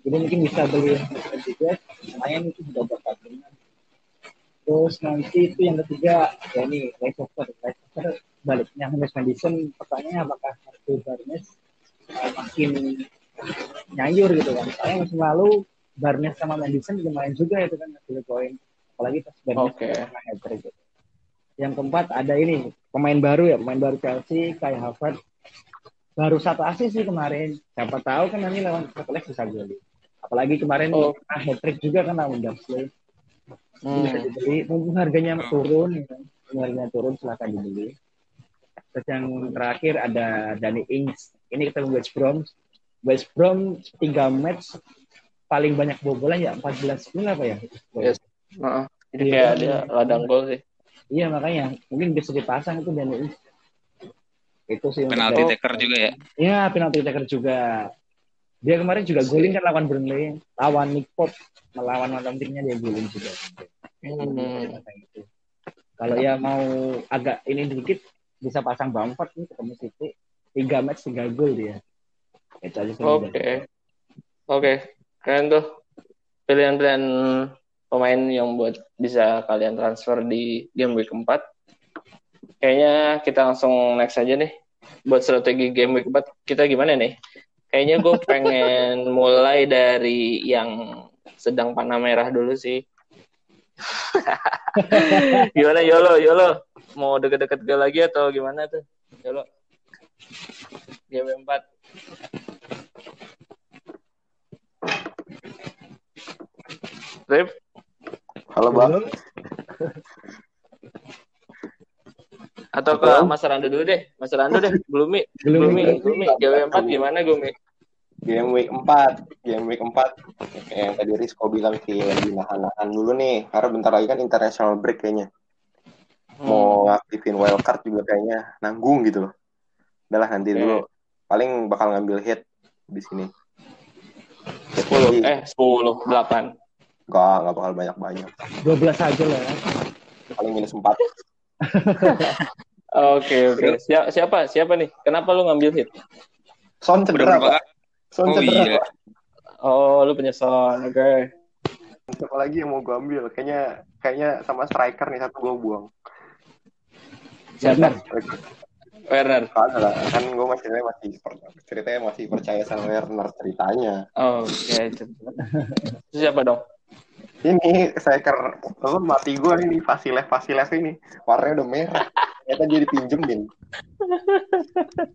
jadi mungkin bisa beli juga lumayan itu juga buat tabungan terus nanti itu yang ketiga ya ini Leicester Leicester baliknya James Madison. Pertanyaannya apakah Marco Barnes uh, makin nyayur gitu kan? Soalnya musim lalu Barnes sama Madison lumayan juga itu kan hasil poin apalagi pas Barnes Oke. pernah hat-trick gitu. yang keempat ada ini pemain baru ya pemain baru Chelsea Kai Havertz baru satu asis sih kemarin siapa tahu kan nanti lawan Palace bisa golin apalagi kemarin Oh. pernah hat-trick juga kan lawan Dursley Hmm. bisa dibeli mumpung harganya turun ya harganya turun silahkan dibeli terus yang terakhir ada Danny Ings ini ketemu West Brom West Brom tiga match paling banyak bobolan ya 14 gol apa ya Yes. Jadi Iya. dia ladang gol sih. iya makanya mungkin bisa dipasang itu Ings itu sih untuk Penalti taker juga ya. Iya, penalti taker juga. Dia kemarin juga golin kan lawan Burnley, lawan Nick Pope, melawan mantan timnya dia golin juga. Hmm. Gitu. Kalau ya mau agak ini dikit bisa pasang Bamford nih ketemu City. Tiga match tiga gol dia. Itu aja sih. Oke. Oke. Keren tuh. Pilihan-pilihan pemain yang buat bisa kalian transfer di game week 4. Kayaknya kita langsung next aja nih. Buat strategi game week 4 kita gimana nih? Kayaknya gue pengen mulai dari yang sedang panah merah dulu sih. gimana Yolo, Yolo? Mau deket-deket gue lagi atau gimana tuh? Yolo. Game 4. Rip, Halo bang. atau ke Mas Rando dulu deh. Mas Rando deh, Gloomy. Gloomy, Gloomy. GW4 gimana Gloomy? Game week 4, game week 4 kayak yang tadi Rizko bilang sih lagi nahan-nahan dulu nih karena bentar lagi kan international break kayaknya Hmm. mau ngaktifin wildcard juga kayaknya nanggung gitu loh udahlah nanti dulu paling bakal ngambil hit di sini. 10 eh 10 8. Enggak, enggak bakal banyak-banyak. 12 aja lah. Paling minus 4. Oke oke. Siapa siapa siapa nih? Kenapa lu ngambil hit? Son cedera, berapa Pak. Son Oh cedera, iya. Pak. Oh, lu punya son. Oke. Siapa lagi yang mau gue ambil? Kayaknya kayaknya sama striker nih satu gue buang. Siapa? Werner. Werner. Kan kan gue masih masih ceritanya masih percaya sama Werner ceritanya. Oke. Terus siapa dong? Ini striker apa mati gue ini Vasilev Vasilev ini warnanya udah merah. Ternyata dia dipinjemin.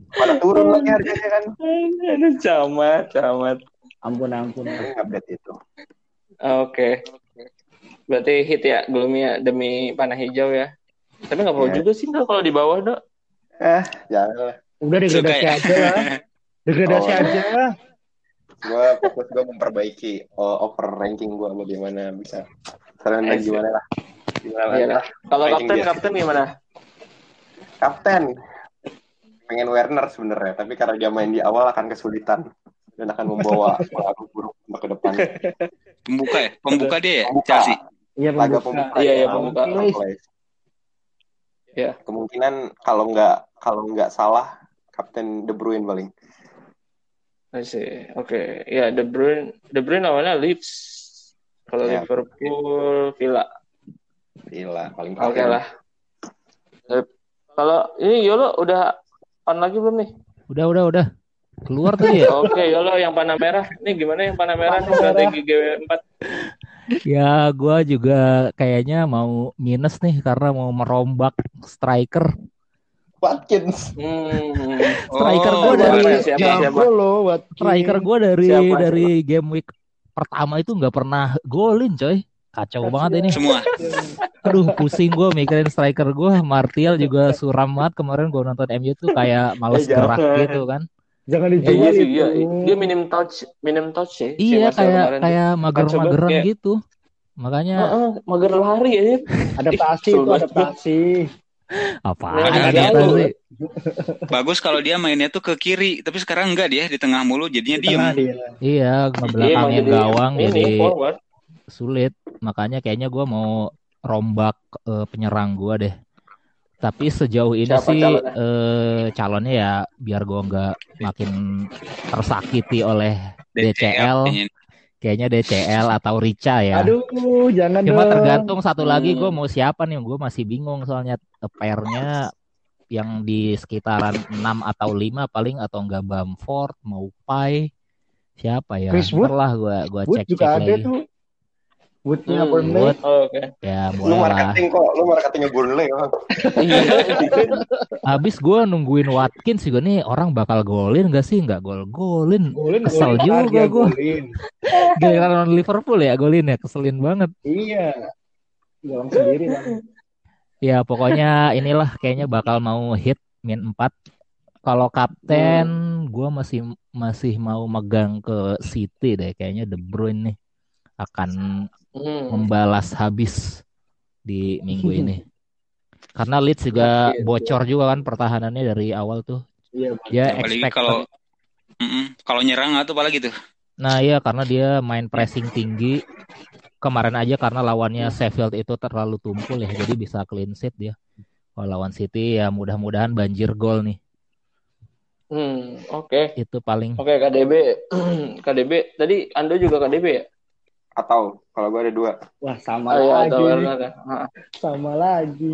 Pada turun lagi harganya kan. Aduh, camat, camat. Ampun ampun. Bet itu. Oke. Berarti hit ya Gloomy demi panah hijau ya. Tapi nggak perlu Iya. juga sih kalau di bawah dok. Eh, jangan. Udah degradasi ya? aja lah. Degradasi Oh. aja lah. Gue fokus gue memperbaiki uh, over ranking gue bagaimana bisa. Eh, gimana lah. Gimana Iya lah. Kalau kapten dia. kapten gimana? Kapten. Pengen Werner sebenarnya, tapi karena dia main di awal akan kesulitan dan akan membawa pengaruh buruk untuk ke depan. Pembuka ya? Pembuka dia ya? Pembuka. Chelsea. Iya Laga pembuka. pembuka. Iya, ya, iya, pembuka. Iya. Kemungkinan kalau nggak kalau nggak salah Kapten De Bruyne paling. I see. Oke. Ya De Bruyne, De Bruyne awalnya Leeds. Kalau Ya. Liverpool, Villa. Gila, paling Oke terakhir. lah. Kalau ini Yolo udah on lagi belum nih? Udah, udah, udah. Keluar tadi ya? Oke, Yolo yang panah merah. Ini gimana yang panah merah nih strategi GW4? Ya, gua juga kayaknya mau minus nih karena mau merombak striker. Watkins. Hmm. Striker Oh, gua dari Siapa, siapa, Watkins. striker gua dari Siapa, dari game week pertama itu nggak pernah golin, coy. Kacau banget ini. Semua. Aduh, pusing gua mikirin striker gua. Martial juga suram banget kemarin gua nonton MU tuh kayak males Eh, jangan. gerak gitu kan. Jangan Ya, dijual iya sih, iya. Dia minim touch, minim touch sih. si Iya, kayak kayak mager-mageran kayak- gitu. Makanya Heeh, mager lari ya. Adaptasi itu adaptasi. Apa? Bagus kalau dia mainnya tuh ke kiri, tapi sekarang enggak dia di tengah mulu jadinya diem. Tengah dia. Iya, Iya, ngebelakangin jadi gawang ini jadi forward. sulit. Makanya kayaknya gua mau rombak eh, penyerang gua deh. Tapi sejauh ini Siapa sih calonnya? eh, calonnya ya biar gua nggak makin tersakiti oleh DCL, kayaknya. Kayaknya DCL atau Rica ya. Aduh, jangan Cuma dong. tergantung satu lagi Hmm. gue mau siapa nih, gue masih bingung soalnya pairnya yang di sekitaran 6 atau 5 paling atau enggak Bamford, mau Pai, siapa ya? Chris Wood? Ntar lah gue gua Wood cek juga cek ada lagi. tuh. Woodnya Hmm, Burnley. Wood. Oh, Oke. Ya Lu boleh lah. marketing kok, lu marketingnya Burnley. Iya. Habis gue nungguin Watkins juga nih orang bakal golin gak sih? Nggak gol golin. Golin, Kesel golin, juga golin. Giliran lawan Liverpool ya golin ya keselin banget. Iya. Gawang sendiri kan. Ya pokoknya inilah kayaknya bakal mau hit min 4. Kalau kapten gue masih masih mau megang ke City deh kayaknya De Bruyne nih akan Hmm. membalas habis di minggu ini. Karena Leeds juga Oke. bocor juga kan pertahanannya dari awal tuh. Iya. Dia expect kalau Mm-mm. kalau nyerang atau apalagi tuh. Nah iya karena dia main pressing tinggi kemarin aja karena lawannya Sheffield itu terlalu tumpul ya jadi bisa clean sheet dia. Kalau lawan City ya mudah-mudahan banjir gol nih. Hmm, oke. Itu paling Oke, KDB. KDB. Tadi Ando juga KDB ya? Atau kalau gue ada dua. Wah, sama Oh, lagi. atau ya? Sama lagi.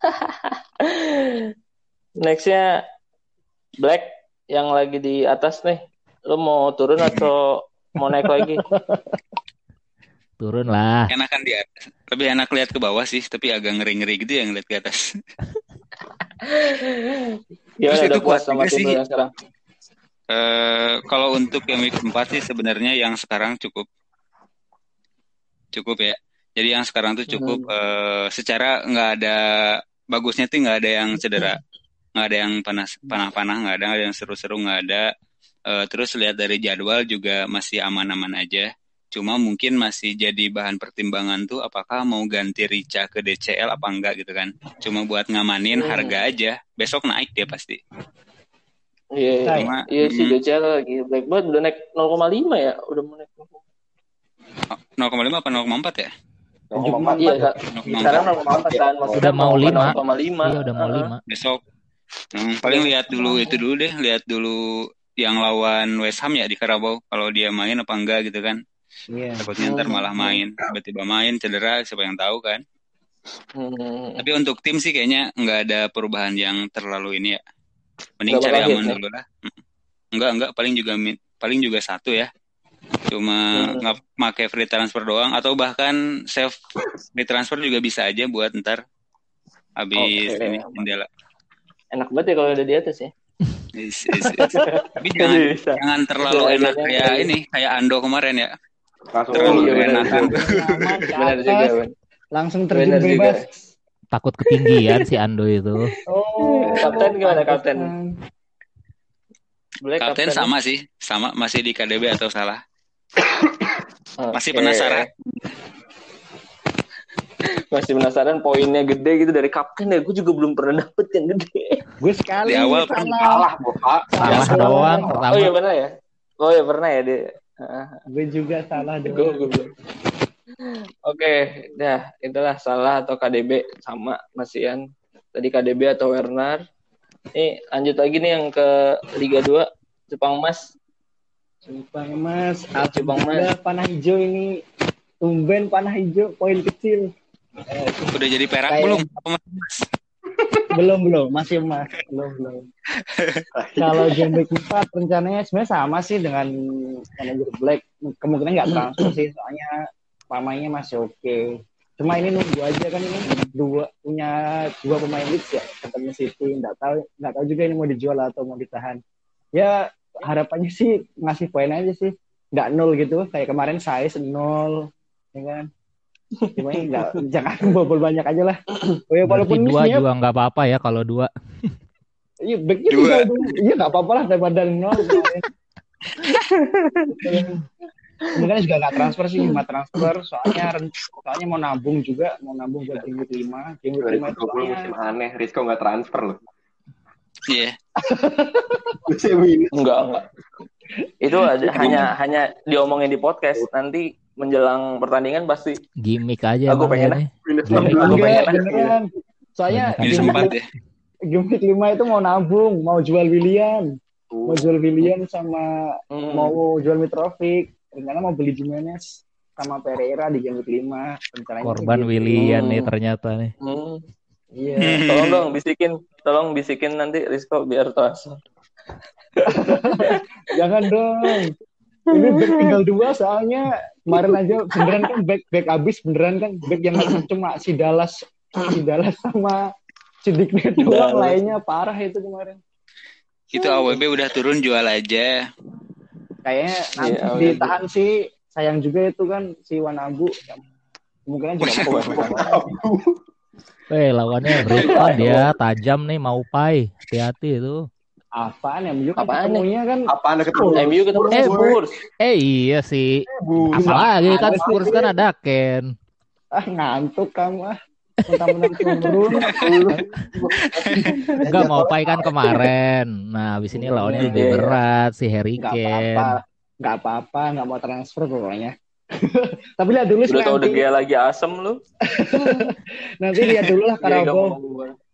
Nextnya Black yang lagi di atas nih. Lu mau turun atau mau naik lagi? turun lah. Enakan di atas. Lebih enak lihat ke bawah sih, tapi agak ngeri-ngeri gitu yang lihat ke atas. Terus udah itu puas kuat sama tim sekarang? Eh kalau untuk yang week 4 sih sebenarnya yang sekarang cukup cukup ya. Jadi yang sekarang tuh cukup eh, secara nggak ada bagusnya tuh nggak ada yang cedera, nggak ada yang panas panah-panah, nggak ada, ada yang seru-seru, nggak ada. Eh, terus lihat dari jadwal juga masih aman-aman aja. Cuma mungkin masih jadi bahan pertimbangan tuh apakah mau ganti Rica ke DCL apa enggak gitu kan. Cuma buat ngamanin Hmm. harga aja. Besok naik dia pasti. Iya. Cuma, iya sih mm, DCL lagi black banget udah naik 0,5 ya, udah mau naik 0,5 apa 0,4 ya? 0,4 Iya, ya. Kak. 0,4. Sekarang 0,4 kan, maksudnya Udah mau lima. 0,5. Iya udah mau Heeh. lima. Besok. Hmm, paling lihat dulu itu dulu deh, lihat dulu yang lawan West Ham ya di Karabau kalau dia main apa enggak gitu kan. Iya. Takutnya ntar malah main, tiba-tiba main cedera, siapa yang tahu kan. Hmm. Tapi untuk tim sih kayaknya nggak ada perubahan yang terlalu ini ya. Mending Nggak cari aman ya? dulu lah. Enggak, enggak, paling juga paling juga satu ya. Cuma Hmm. nggak pakai free transfer doang atau bahkan save free transfer juga bisa aja buat ntar habis Oke. ini jendela. Enak banget ya kalau udah di atas ya. Is- is- is. Tapi jangan Bisa. jangan terlalu Bisa, enak iya, kayak iya. ini kayak Ando kemarin ya. Langsung Terlalu iya, ke Benar juga, langsung terjun Benar juga. bebas. Takut ketinggian si Ando itu. Oh, Kapten gimana, kapten? Boleh Kapten sama sih, sama masih di KDB atau salah. Masih penasaran. Masih penasaran poinnya gede gitu dari kapten ya. Gue juga belum pernah dapet yang gede. Gue sekali Di awal salah. kalah, Bapak. Salah Salah. doang Oh pertama. iya pernah ya? Oh iya pernah ya dia. Gue juga salah Gue doang. gue belum. Oke, nah itulah salah atau KDB sama Mas Ian. Tadi KDB atau Werner. Nih lanjut lagi nih yang ke Liga 2 Jepang Mas. Sumpah mas, Jepang, Mas. Alhamdulillah panah hijau ini tumben panah hijau poin kecil. Udah jadi perak Kayak- belum? Belum belum masih emas belum belum. Kalau game week 4 rencananya sebenarnya sama sih dengan manajer Black kemungkinan nggak transfer sih soalnya pemainnya masih oke. Cuma ini nunggu aja kan ini dua punya dua pemain Leeds ya ketemu City nggak tahu nggak tahu juga ini mau dijual atau mau ditahan. Ya harapannya sih ngasih poin aja sih nggak nol gitu kayak kemarin saya nol ya kan. Cuma ini nggak jangan bobol banyak aja lah. Oh, ya, walaupun dua misinya juga nggak apa-apa ya kalau dua. Iya, backnya tinggal dulu. Iya, nggak apa-apa lah daripada nol. kemarin. Kemungkinan juga nggak transfer sih, cuma transfer. Soalnya soalnya mau nabung juga, mau nabung buat game week 5. Game week 5 itu 2020 soalnya musim aneh, Risco nggak transfer loh. Iya. Minus. Enggak, enggak. Itu ada, hanya hanya diomongin di podcast. Nanti menjelang pertandingan pasti Gimik aja Aku pengen ya Iya, enam aku pengen. Soalnya ya. week 5 itu mau nabung, mau jual William. Mau jual William sama Hmm. mau jual Mitrovic. Rencana mau beli Jimenez sama Pereira di game week 5. Rencananya Korban gitu. Willian nih Hmm. ternyata nih. Hmm. Iya. Tolong dong bisikin, tolong bisikin nanti Rizko biar transfer. Jangan dong. Ini back tinggal dua soalnya kemarin aja beneran kan back back abis beneran kan back yang cuma si Dallas si Dallas sama si doang Dallas. lainnya parah itu kemarin. Itu AWB udah turun jual aja. Kayaknya nanti Iya, udah. ditahan sih sayang juga itu kan si Wanabu kemungkinan juga mau Eh lawannya Brighton dia tajam nih mau pai. Hati-hati itu. apaan ya MU kan Apaan ketemunya kan Apa anda ketemu? MU ketemu Eh, Spurs. Eh iya sih. Bu. Apalagi kan Spurs kan ada Ken. ah ngantuk kamu ah Enggak mau pai kan kemarin. Nah, habis ini lawannya lebih Iya. berat si Harry Kane. apa-apa nggak apa-apa nggak mau transfer pokoknya tapi lihat dulu sih Udah tau. De Gea lagi asem lu. Nanti lihat dulu lah Karabo.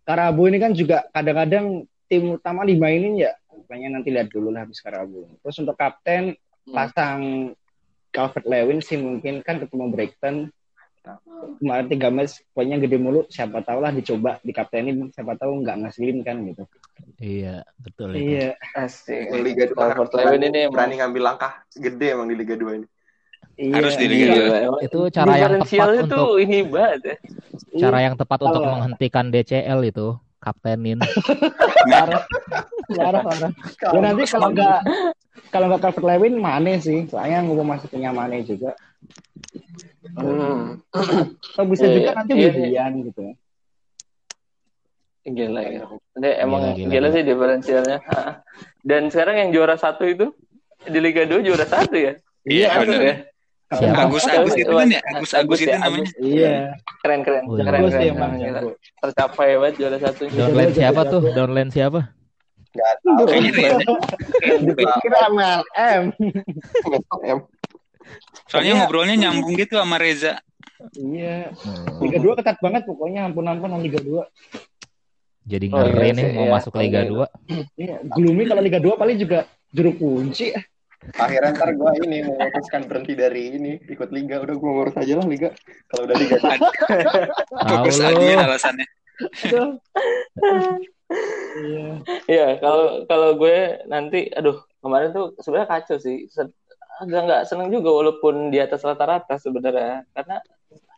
Karabo ini kan juga kadang-kadang tim utama dimainin ya. Makanya nanti lihat dulu lah habis Karabo. Terus untuk kapten Hmm. pasang Calvert Lewin sih mungkin kan ketemu Brighton. Kemarin tiga match poinnya gede mulu. Siapa tahu lah dicoba di kaptenin. Siapa tahu nggak ngasilin kan gitu. Iya, betul itu. Iya. Asik. Liga 2 Calvert Lewin ini berani ngambil langkah gede emang di Liga 2 ini. Iya. Harus di Liga Gila, dua. emang Itu cara yang tepat untuk ini banget ya. cara yang tepat untuk Kalau- menghentikan DCL itu kaptenin. parah parah parah ya nanti kalau nggak kalau nggak Calvert Lewin Mane sih soalnya gue masih punya Mane juga Hmm. atau bisa Iya, juga iya. nanti Iya, Willian gitu ya Gila ya. Dia emang Gila, gila, gila, sih diferensialnya. Dan sekarang yang juara satu itu di Liga 2 juara satu ya. Iya, bener. ya. Siapa? Agus Agus itu kan ya? Agus Agus itu ya, namanya. iya Keren keren. Keren, bagus keren, sih emang keren, gila. jago. Tercapai banget juara satu. Iya. Downline jago, siapa tuh? Downline siapa? Nggak tahu. Kayaknya. Dipikir MLM. M. Soalnya Iya. ngobrolnya nyambung gitu sama Reza. Iya. Hmm. Liga 2 ketat banget pokoknya ampun-ampun Liga 2. Jadi Oh, iya ngeri nih sih, mau iya. masuk Liga Iya. 2. Iya, gloomy kalau Liga 2 paling juga juru kunci. Akhirnya ntar gue ini memutuskan berhenti dari ini ikut liga. Udah gue ngurus aja lah liga. Kalau udah liga Fokus Tahu lu. admin alasannya. Aduh. Iya. Iya, kalau kalau gue nanti, aduh kemarin tuh sebenarnya kacau sih. Agak nggak seneng juga walaupun di atas rata-rata sebenarnya, karena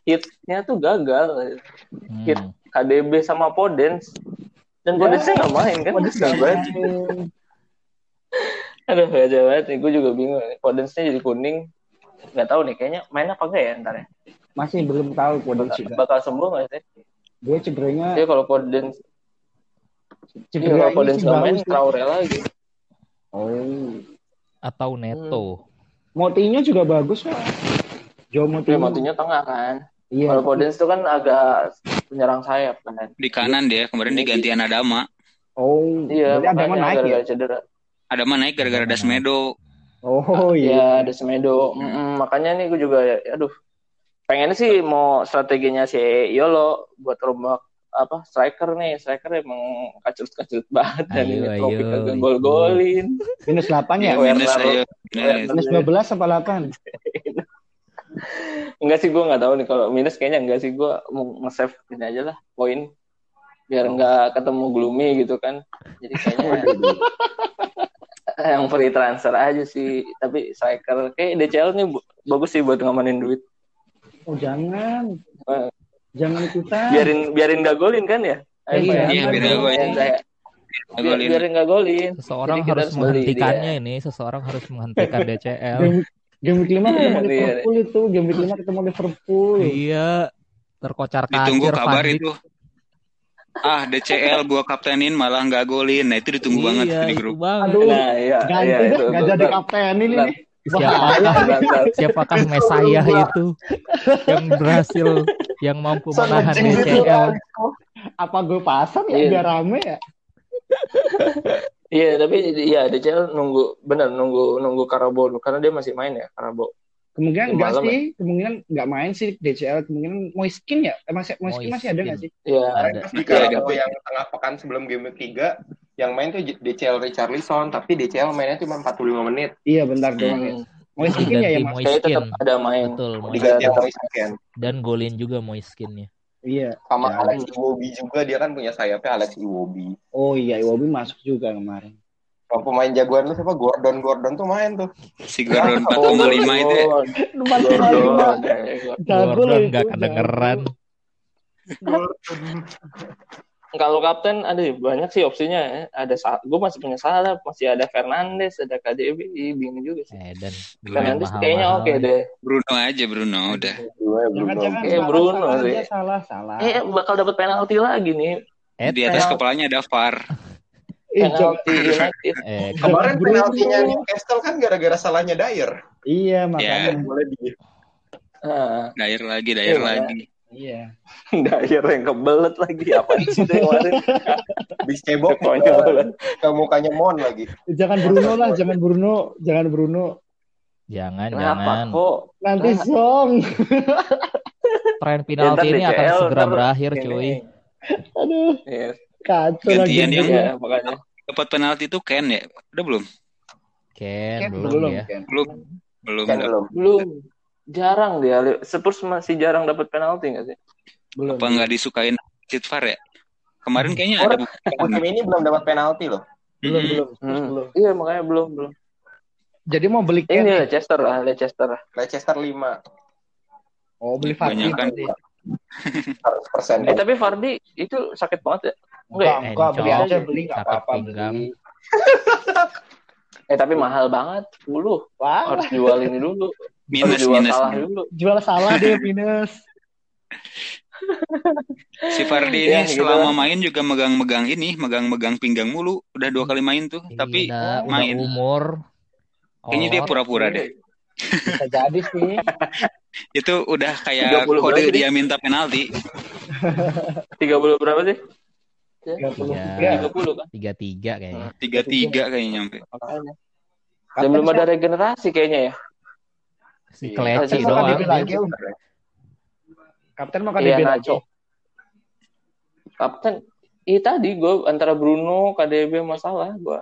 hitnya tuh gagal. Hit Hmm. KDB sama Podens dan Ya. Podensnya nggak main kan? Waduh, Nggak banget. Aduh, gak banget nih. Gue juga bingung. Podensnya jadi kuning. Nggak tahu nih, kayaknya main apa enggak ya ntar ya? Masih belum tahu Podens Bakal, juga. bakal sembuh nggak sih? Gue cederanya Iya kalau Podens, iya, cedera kalau Podens sih nggak baru main. Traore lagi. Oh. Atau Neto. Motinya juga bagus kok. Joe Dia Moutinho. matinya tengah kan. Iya. Kalau Podens itu kan agak penyerang sayap kan. Di kanan dia, kemarin diganti Adama. Oh. Iya, Berarti ada makanya naik ya? gara-gara cedera. Adama naik gara-gara Dasmedo. Oh Iya, iya. ada Semedo. Mm-mm, makanya nih gue juga, ya, aduh, pengen sih mau strateginya si Yolo buat rombak apa striker nih, striker emang kacurut-kacurut banget dan Ayo, ini trofi kagak gol-golin. Minus 8 ya? Ya, minus ayo. Minus. Minus 12 apa 8? Enggak sih gue nggak tahu nih kalau minus kayaknya enggak sih gue mau nge-save ini aja lah poin biar nggak ketemu gloomy gitu kan. Jadi kayaknya yang free transfer aja sih. Tapi striker kayak DCL nih bagus sih buat ngamanin duit. Oh jangan. Eh. Jangan ikutan. biarin biarin gak golin kan ya Iya, ya? iya, biar nggak golin. Saya- biarin gak golin Seseorang Jadi kita harus harus menghentikannya ini, seseorang harus menghentikan DCL. Game, game week 5 ketemu Iya. Liverpool itu. Game week 5 ketemu Liverpool. iya, terkocar Ditunggu kacir kabar Van Dijk. itu. Ah, DCL gua kaptenin malah nggak golin. Nah, itu ditunggu banget iya, tuh di grup. banget. Aduh. nah iya Ganti iya deh, itu nggak jadi kapten ini. Siapakah siapakah Mesayah itu yang berhasil yang mampu menahan. DCL? Apa gue pasang ya Iya. biar rame ya? iya tapi iya DCL nunggu bener nunggu nunggu Karabo karena dia masih main ya Karabo Kemungkinan enggak sih, kemungkinan enggak main sih DCL, kemungkinan Moiskin ya? Eh, masih Moiskin masih ada enggak sih? iya Ada. Di Iya, Karabo yang tengah pekan sebelum game 3 yang main tuh DCL Richarlison tapi DCL mainnya cuma 45 menit Iya, bentar doang ya. Hmm. Moiskin ya yang. Kayaknya tetap Moiskin. ada main Betul, diganti sama Moiskin dan golin juga Moiskinnya. Iya. sama Ya. Alex Iwobi juga dia kan punya sayapnya Alex Iwobi Oh iya, Iwobi masuk juga kemarin. Kalau pemain jagoan lu siapa Gordon Gordon tuh main tuh Si Gordon 4,5 itu ya. Lumayan Gordon. Gordon loh nggak itu, kedengeran. Kalau kapten ada banyak sih opsinya ya. Ada gue masih punya salah, masih ada Fernandes, ada KDB, bingung juga sih. Eh, dan Fernandes kayaknya oke deh. Bruno aja Bruno udah. Bruno. Jangan-jangan salah, Bruno salah, salah, salah. Eh bakal dapat penalti lagi nih. Eh, Di atas kepalanya ada VAR. Eh, Penalti United. eh, Kemarin penaltinya Newcastle kan gara-gara salahnya Dyer. Iya, makanya. Boleh di Ah, Dair lagi, dair Iya, lagi. Iya. Dyer yang kebelet lagi apa sih itu yang kemarin? Bis cebok Konyol. ke mukanya Mon lagi. Jangan Bruno lah, jangan Bruno, jangan Bruno. jangan, Kenapa jangan. kok? Nanti Nah. Song. Tren Ya, penalti ini akan segera berakhir, ini. cuy. Aduh, Iya, kacau lagi. Gantian yang- iya, makanya. Dapat penalti itu Ken ya? Udah belum? Ken, Ken belum, belum, ya. Ken. Belum. Belum. Kan belum. Belum. Jarang dia. Spurs masih jarang dapat penalti nggak sih? Belum. Apa nggak disukain Sid VAR ya? Kemarin kayaknya Orang- ada Musim ini belum dapat penalti loh. Belum, Mm-mm. belum, Hmm. belum. Iya makanya belum belum. Jadi mau beli Ken. Ini Leicester lah, Leicester. Leicester 5 Oh, beli Fardi Kebanyakan. berarti. 100%. Eh tapi Fardi itu sakit banget ya? Enggak ya? Enggak, enggak, beli aja, beli enggak apa-apa. pinggang. beli. Eh tapi mahal banget, 10. Wah, Harus jual ini dulu. minus Harus jual minus. salah dulu. jual salah deh minus. Si Fardi Ya, ini gitu selama main juga megang-megang ini, megang-megang pinggang mulu. Udah dua kali main tuh, tapi Iya, udah main. umur. Kayaknya dia pura-pura deh. Bisa jadi sih. Itu udah kayak 30 kode dia minta penalti. 30 berapa sih? Tiga puluh Iya. tiga. 30 kan. tiga tiga kayaknya Tiga tiga kayaknya nyampe. Dan belum ada regenerasi kayaknya ya. si Iya. Keleci mau doang lagi. Kapten mau Iya, KDB lagi. Nacho. Kapten Iya tadi gue antara Bruno, KDB masalah gue.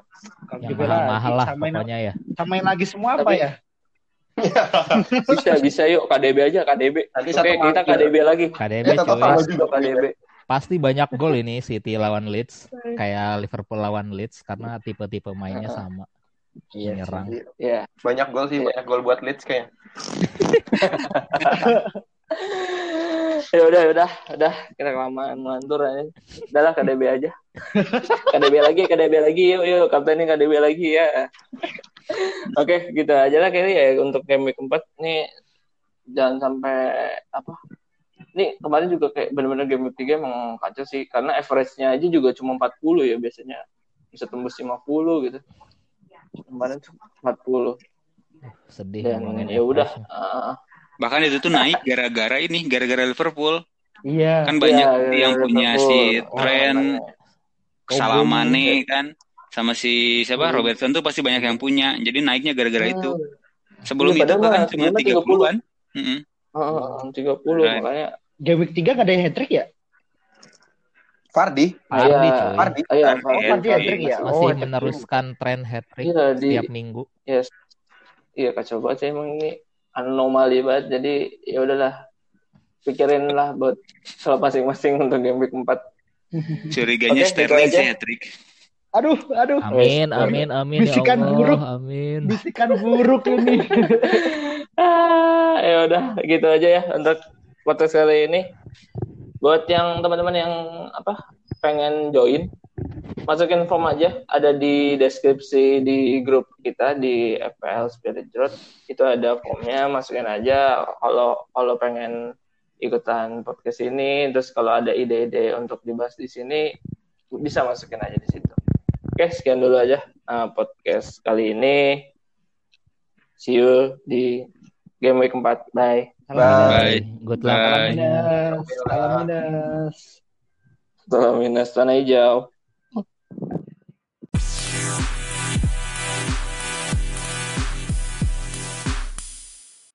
yang mahal mahal lah Samain, pokoknya ya samain lagi semua apa ya? Bisa bisa yuk KDB aja KDB. Nanti Oke kita. KDB lagi. KDB Ya, juga. KDB. Pasti banyak gol ini City lawan Leeds kayak Liverpool lawan Leeds karena tipe-tipe mainnya sama Iya. menyerang Ya. Banyak gol sih, banyak gol buat Leeds kayaknya. ya udah udah udah kita kelamaan ngelantur aja. Udahlah KDB aja. KDB lagi, KDB lagi, yuk yuk kaptennya KDB lagi ya. Oke, gitu aja lah kayaknya ya untuk game week 4 nih jangan sampai apa Nih kemarin juga kayak bener-bener game week 3 emang kacau sih karena average-nya aja juga cuma 40 ya biasanya bisa tembus 50 gitu. Kemarin cuma 40 sedih dan ngomongin ya udah ah, Bahkan itu tuh naik gara-gara ini, gara-gara Liverpool. Iya. Kan banyak Iya, yang Liverpool. punya si Oh, Trent, makanya. Salamane kan, sama si siapa Hmm. Robertson tuh pasti banyak yang punya. Jadi naiknya gara-gara itu. Sebelum Iya, itu bahkan cuma sebelumnya 30-an. Mm-mm. Heeh, 30 Right. makanya Game week 3 gak ada yang hat-trick ya? Fardi, Fardi, Iya, cuy. Fardi. Iya, Fardi. Fardi. Oh, Fardi hat-trick ya? masih Oh, meneruskan tren hat trick Iya, di tiap minggu yes. Iya, kacau banget sih emang ini anomali banget. Jadi ya udahlah pikirin lah buat kalau masing-masing untuk game week 4. Curiganya Oke, gitu Sterling sih hat-trick. Aduh, aduh. amin amin amin ya Bisikan Allah buruk. amin Bisikan buruk ini. ah, ya udah gitu aja ya untuk podcast kali ini. Buat yang teman-teman yang apa pengen join, masukin form aja. Ada di deskripsi di grup kita di FPL Spirit Road. Itu ada formnya, masukin aja. Kalau kalau pengen ikutan podcast ini, terus kalau ada ide-ide untuk dibahas di sini, bisa masukin aja di situ. Oke, sekian dulu aja uh, podcast kali ini. See you di game week 4. Bye. Bye. good luck Bye. Minas. Salam Minas. Salam minus tanah hijau.